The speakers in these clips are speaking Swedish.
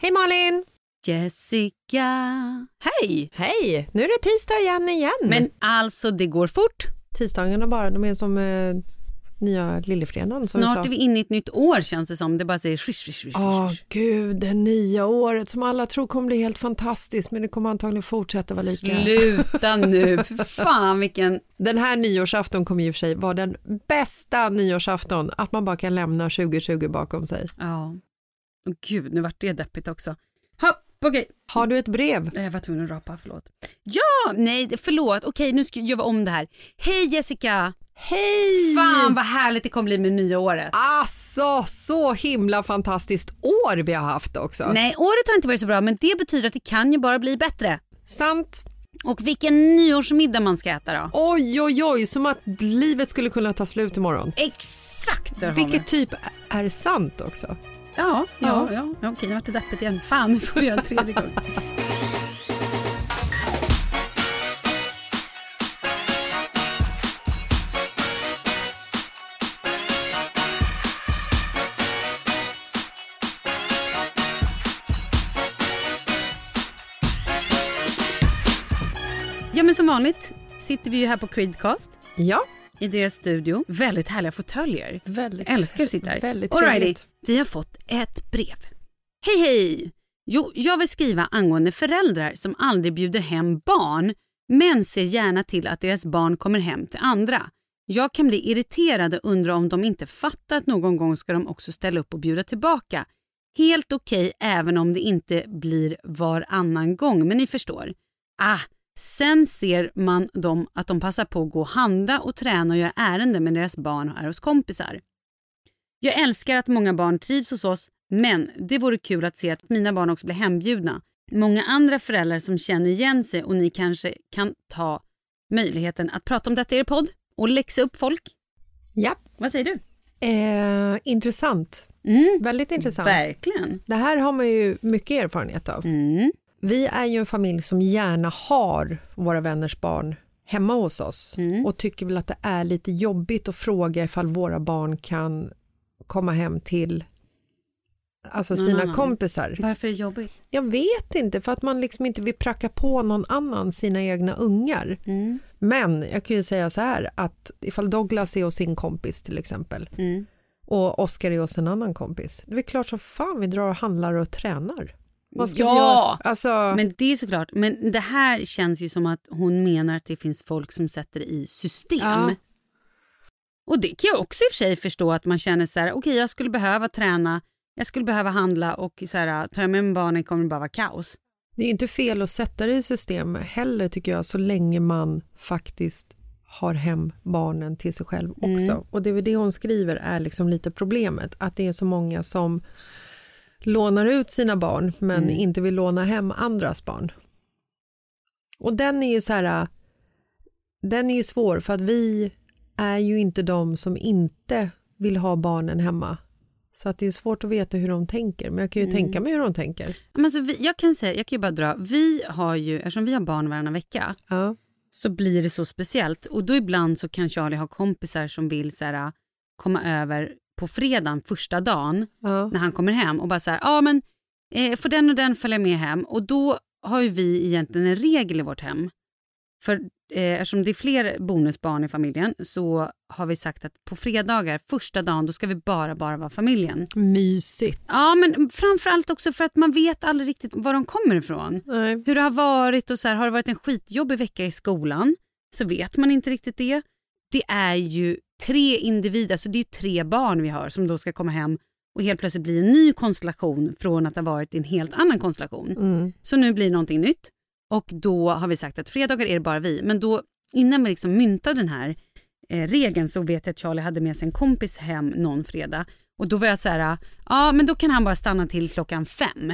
Hej Malin! Jessica. Hej! Hej! Nu är det tisdag igen igen. Men alltså, det går fort. tisdagarna bara, de är som eh, nya lillefredagen Snart är vi inne i ett nytt år känns det som. Det bara säger swish, swish, swish, Åh swish. gud, det nya året som alla tror kommer bli helt fantastiskt men det kommer antagligen fortsätta vara lika. Sluta nu, för fan vilken... Den här nyårsafton kommer ju för sig vara den bästa nyårsafton, att man bara kan lämna 2020 bakom sig. Ja. Åh gud, nu vart det deppigt också. Hopp, okej. Har du ett brev? Jag var tvungen att rapa, förlåt. Ja, nej, förlåt. Okej, nu ska jag göra om det här. Hej Jessica! Hej! Fan vad härligt det kommer bli med nya året. Alltså, så himla fantastiskt år vi har haft också. Nej, året har inte varit så bra, men det betyder att det kan ju bara bli bättre. Sant. Och vilken nyårsmiddag man ska äta då? Oj, oj, oj, som att livet skulle kunna ta slut imorgon. Exakt! Vilket typ är sant också. Ja, ja, ja. ja okej, nu vart det deppigt igen. Fan, nu får vi göra en tredje gång. Ja, men som vanligt sitter vi ju här på Creedcast Ja, i deras studio. Väldigt härliga fåtöljer. väldigt. Älskar att sitta här. Väldigt trevligt. vi har fått ett brev. Hej hej! Jo, jag vill skriva angående föräldrar som aldrig bjuder hem barn men ser gärna till att deras barn kommer hem till andra. Jag kan bli irriterad och undra om de inte fattar att någon gång ska de också ställa upp och bjuda tillbaka. Helt okej även om det inte blir varannan gång, men ni förstår. Ah, sen ser man dem att de passar på att gå och handla och träna och göra ärenden med deras barn och är hos kompisar. Jag älskar att många barn trivs hos oss men det vore kul att se att mina barn också blir hembjudna. Många andra föräldrar som känner igen sig och ni kanske kan ta möjligheten att prata om detta i er podd och läxa upp folk. Ja. Vad säger du? Eh, intressant. Mm. Väldigt intressant. Verkligen. Det här har man ju mycket erfarenhet av. Mm. Vi är ju en familj som gärna har våra vänners barn hemma hos oss Mm. och tycker väl att det är lite jobbigt att fråga ifall våra barn kan komma hem till alltså sina annan. kompisar. Varför är det jobbigt? Jag vet inte, för att man liksom inte vill pracka på någon annan sina egna ungar. Mm. Men jag kan ju säga så här att ifall Douglas är hos sin kompis till exempel Mm. och Oscar är hos en annan kompis, det är klart som fan vi drar och handlar och tränar. Vad ska Ja! vi göra? Alltså, Men det är såklart, men det här känns ju som att hon menar att det finns folk som sätter det i system. Ja. Och det kan jag också i och för sig förstå att man känner så här, okej jag skulle behöva träna, jag skulle behöva handla och så här, tar jag med mig barnen kommer det bara vara kaos. Det är inte fel att sätta det i system heller tycker jag så länge man faktiskt har hem barnen till sig själv också. Och det är väl det hon skriver är liksom lite problemet att det är så många som lånar ut sina barn men inte vill låna hem andras barn. Och den är ju så här den är ju svår för att vi är ju inte de som inte vill ha barnen hemma. Så att det är svårt att veta hur de tänker men jag kan ju tänka mig hur de tänker. Men så vi, jag kan säga, jag kan ju bara dra, vi har ju, eftersom vi har barn varannan vecka Ja. så blir det så speciellt och då ibland så kan Charlie ha kompisar som vill så här, komma över på fredagen första dagen Ja. när han kommer hem och bara så här, ja men eh, får den och den följa med hem och då har ju vi egentligen en regel i vårt hem. För eh, eftersom det är fler bonusbarn i familjen så har vi sagt att på fredagar, första dagen, då ska vi bara bara vara familjen. Mysigt. Ja men framförallt också för att man vet aldrig riktigt var de kommer ifrån. Nej. Hur det har varit och så här, har det varit en skitjobbig vecka i skolan så vet man inte riktigt det. Det är ju tre individer, alltså det är tre barn vi har som då ska komma hem och helt plötsligt bli en ny konstellation från att ha varit i en helt annan konstellation. Mm. Så nu blir det någonting nytt och då har vi sagt att fredagar är det bara vi. Men då innan vi liksom myntade den här eh, regeln så vet jag att Charlie hade med sig en kompis hem någon fredag och då var jag så här, ja men då kan han bara stanna till klockan fem.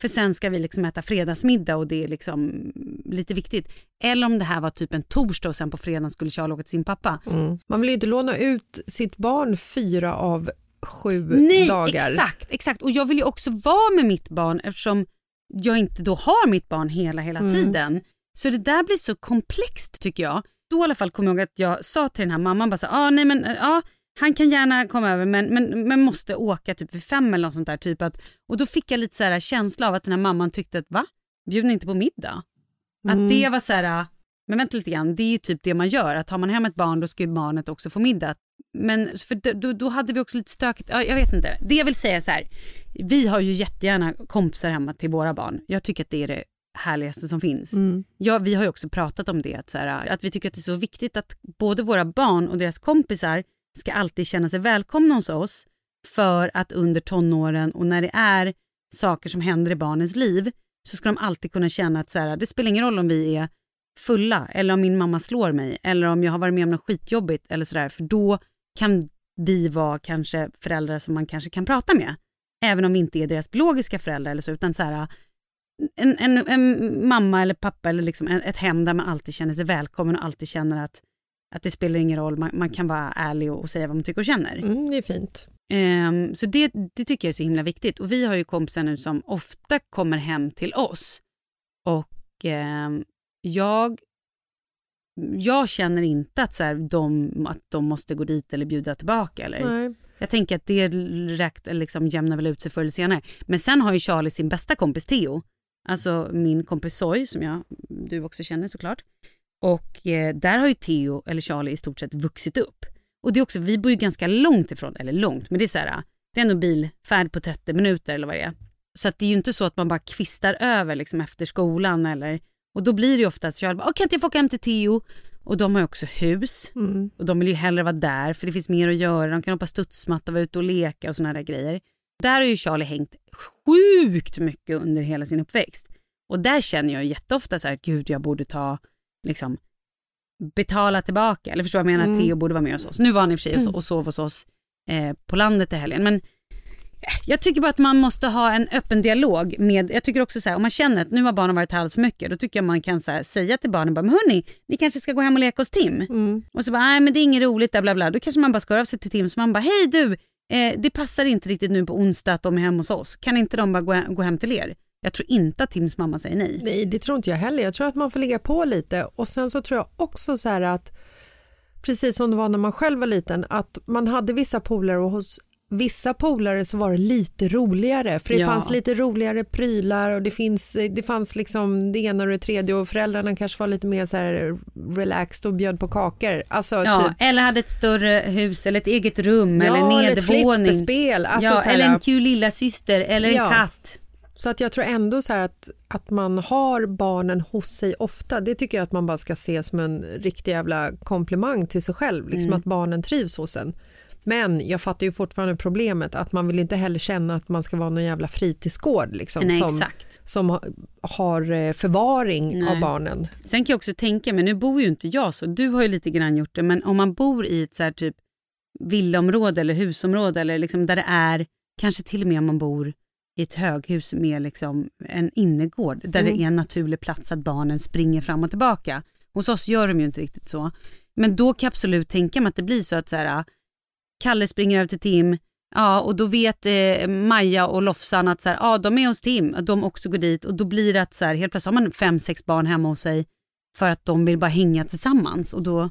För sen ska vi liksom äta fredagsmiddag och det är liksom lite viktigt. Eller om det här var typ en torsdag och sen på fredagen skulle Charlie åka till sin pappa. Mm. Man vill ju inte låna ut sitt barn fyra av sju Nej, dagar. exakt, exakt. Och jag vill ju också vara med mitt barn eftersom jag inte då har mitt barn hela, hela Mm. tiden. Så det där blir så komplext tycker jag. Då i alla fall kommer jag ihåg att jag sa till den här mamman bara så ah, nej men ja, han kan gärna komma över men, men, men måste åka typ vid fem eller något sånt där. Typ att, och då fick jag lite så här känsla av att den här mamman tyckte att va? Bjuder ni inte på middag? Mm. Att det var så här, men vänta lite grann, det är ju typ det man gör. Att tar man hem ett barn då ska ju barnet också få middag. Men för då- då, då hade vi också lite stökigt, ja, jag vet inte. Det jag vill säga är så här, vi har ju jättegärna kompisar hemma till våra barn. Jag tycker att det är det härligaste som finns. Mm. Ja, vi har ju också pratat om det, att, så här, att vi tycker att det är så viktigt att både våra barn och deras kompisar ska alltid känna sig välkomna hos oss för att under tonåren och när det är saker som händer i barnens liv så ska de alltid kunna känna att så här, det spelar ingen roll om vi är fulla eller om min mamma slår mig eller om jag har varit med om något skitjobbigt eller sådär för då kan vi vara kanske föräldrar som man kanske kan prata med. Även om vi inte är deras biologiska föräldrar eller så utan så här en, en, en mamma eller pappa eller liksom ett hem där man alltid känner sig välkommen och alltid känner att, att det spelar ingen roll, man, man kan vara ärlig och, och säga vad man tycker och känner. Mm, det är fint. Ehm, så det, det tycker jag är så himla viktigt. Och vi har ju kompisar nu som ofta kommer hem till oss. Och ehm, jag, jag känner inte att, så här, de, att de måste gå dit eller bjuda tillbaka. Eller. Nej. Jag tänker att det räkt, liksom, jämnar väl ut sig förr eller senare. Men sen har ju Charlie sin bästa kompis Theo. Alltså min kompis Soy som jag, du också känner såklart. Och eh, där har ju Theo, eller Charlie, i stort sett vuxit upp. Och det är också, vi bor ju ganska långt ifrån, eller långt, men det är så här, det är ändå bilfärd på 30 minuter eller vad det är. Så att det är ju inte så att man bara kvistar över liksom efter skolan eller, och då blir det ju ofta att Charlie bara, "Åh, kan inte jag få åka hem till Theo? Och de har ju också hus Mm. och de vill ju hellre vara där för det finns mer att göra. De kan hoppa studsmatta, vara ute och leka och såna där grejer. Där har ju Charlie hängt sjukt mycket under hela sin uppväxt. Och där känner jag jätteofta så här, gud jag borde ta, liksom, betala tillbaka. Eller förstår vad jag menar? Mm. Theo borde vara med hos oss. Nu var han i och för sig so- och sov hos oss eh, på landet i helgen. Men jag tycker bara att man måste ha en öppen dialog med, jag tycker också så här, om man känner att nu har barnen varit här alldeles för mycket, då tycker jag man kan här, säga till barnen, bara, men hörni, ni kanske ska gå hem och leka hos Tim. Mm. Och så bara, nej men det är inget roligt, där, bla bla. Då kanske man bara ska höra av sig till Tim, så man bara, hej du, eh, det passar inte riktigt nu på onsdag att de är hemma hos oss. Kan inte de bara gå, gå hem till er? Jag tror inte att Tims mamma säger nej. Nej, det tror inte jag heller. Jag tror att man får ligga på lite och sen så tror jag också så här att precis som det var när man själv var liten att man hade vissa polare och hos vissa polare så var det lite roligare för det Ja. fanns lite roligare prylar och det, finns, det fanns liksom det ena och det tredje och föräldrarna kanske var lite mer så här relaxed och bjöd på kakor. Alltså Ja, typ eller hade ett större hus eller ett eget rum Ja, eller ett nedervåning. flipperspel. Alltså ja, eller en kul lilla syster eller en katt. Så att jag tror ändå så att, att man har barnen hos sig ofta, det tycker jag att man bara ska se som en riktig jävla komplimang till sig själv, liksom Mm. att barnen trivs hos en. Men jag fattar ju fortfarande problemet att man vill inte heller känna att man ska vara någon jävla fritidsgård liksom, Nej, som, som ha- har eh, förvaring Nej. av barnen. Sen kan jag också tänka mig, nu bor ju inte jag så, du har ju lite grann gjort det, men om man bor i ett så här typ villaområde eller husområde eller liksom där det är, kanske till och med om man bor i ett höghus med liksom en innergård där Mm. det är en naturlig plats att barnen springer fram och tillbaka. Hos oss gör de ju inte riktigt så. Men då kan jag absolut tänka mig att det blir så att så här, Kalle springer över till Tim, ja och då vet eh, Maja och Lofsan att så här, ja, de är hos Tim, att de också går dit och då blir det att så här, helt plötsligt har man fem, sex barn hemma hos sig för att de vill bara hänga tillsammans och då,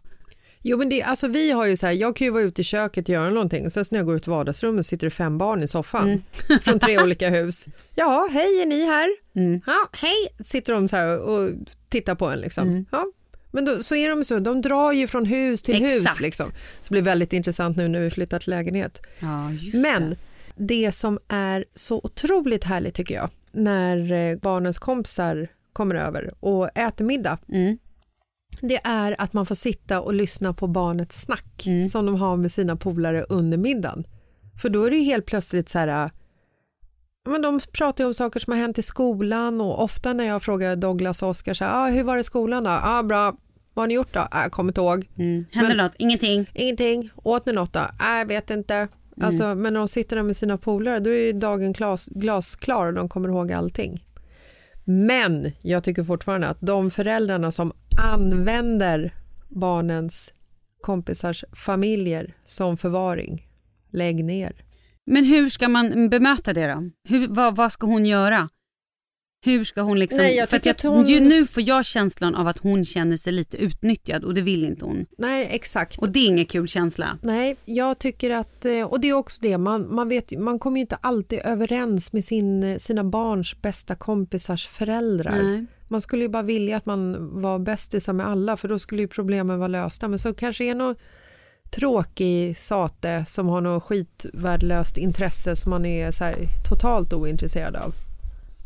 Jo men det, alltså vi har ju så här, jag kan ju vara ute i köket och göra någonting och sen när jag går ut i vardagsrummet sitter det fem barn i soffan Mm. från tre olika hus. Ja, hej är ni här? mm, Ja, hej, sitter de så här och tittar på en liksom. Mm. Ja. Men då, så är de så, de drar ju från hus till hus Exakt. liksom. Så det blir väldigt intressant nu när vi flyttar till lägenhet. ja just Men det. det som är så otroligt härligt tycker jag, när eh, barnens kompisar kommer över och äter middag, Mm, det är att man får sitta och lyssna på barnets snack Mm. som de har med sina polare under middagen. För då är det ju helt plötsligt så här, ja, men de pratar ju om saker som har hänt i skolan och ofta när jag frågar Douglas och Oskar så här, ah, hur var det i skolan då? Ah, bra, vad har ni gjort då? Ah, jag kommer inte ihåg. mm. Händer Men- något? Ingenting? Ingenting, åt ni något då? Ah, jag vet inte. Alltså, men när de sitter där med sina polare då är ju dagen glas, glasklar och de kommer ihåg allting. Men jag tycker fortfarande att de föräldrarna som använder barnens kompisars familjer som förvaring, lägg ner. Men hur ska man bemöta det då? Hur, vad, vad ska hon göra? Hur ska hon liksom... Nej, jag för att tycker att hon- ju nu får jag känslan av att hon känner sig lite utnyttjad och det vill inte hon. Nej, exakt. Och det är ingen kul känsla. Nej, jag tycker att, eh, och det är också det, man, man, vet, man kommer ju inte alltid överens med sin, sina barns bästa kompisars föräldrar. Nej. Man skulle ju bara vilja att man var bästisar med alla för då skulle ju problemen vara lösta. Men så kanske är något tråkig sate som har något skitvärdelöst intresse som man är så här totalt ointresserad av.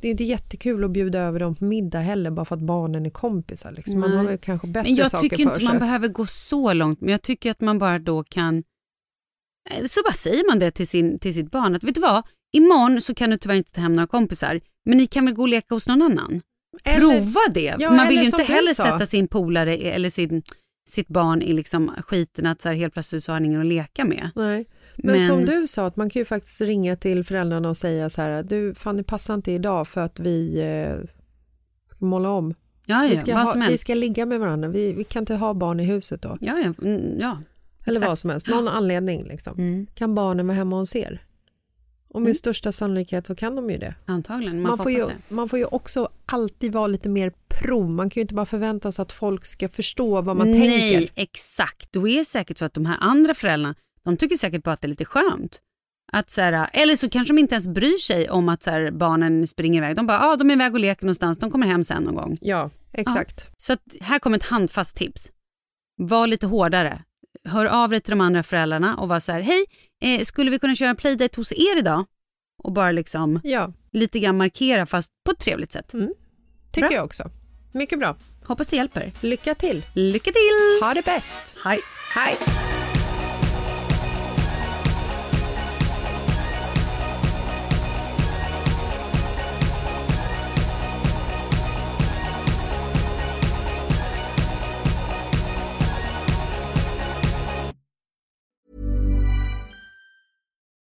Det är inte jättekul att bjuda över dem på middag heller bara för att barnen är kompisar. Liksom. Man har väl kanske bättre Men jag saker tycker för inte sig. man behöver gå så långt, men jag tycker att man bara då kan... Eller Så bara säger man det till, sin, till sitt barn att vet du vad, imorgon så kan du tyvärr inte ta hem några kompisar, men ni kan väl gå och leka hos någon annan? Eller- Prova det. Ja, man vill ju inte heller sa. sätta sin polare eller sin, sitt barn i liksom skiten att så här helt plötsligt så har han ingen att leka med. Nej. Men, Men- som du sa, att man kan ju faktiskt ringa till föräldrarna och säga så här, du fan det passar inte idag för att vi eh, ska måla om. Ja, Vi ja, ska, vad ha, vi ska ligga med varandra, vi, vi kan inte ha barn i huset då. Ja, ja, mm, ja. Eller vad som helst, någon anledning liksom. Mm, Kan barnen vara hemma hos er? Och med Mm. största sannolikhet så kan de ju det. antagligen, man, Man, får får ju, det. man får ju också alltid vara lite mer pro. Man kan ju inte bara förvänta sig att folk ska förstå vad man Nej, tänker. exakt. Då är det säkert så att de här andra föräldrarna, de tycker säkert bara att det är lite skönt. Att så här, eller så kanske de inte ens bryr sig om att så här, barnen springer iväg. De bara, ah, de är iväg och leker någonstans, de kommer hem sen någon gång. Ja, exakt. Så att här kommer ett handfast tips. Var lite hårdare. Hör av dig till de andra föräldrarna och var så här, hej, eh, skulle vi kunna köra en playdate hos er idag? Och bara liksom Ja, lite grann markera fast på ett trevligt sätt. tycker Bra. jag också. Mycket bra. Hoppas det hjälper. Lycka till. Lycka till! Ha det bäst. Hej! Hej.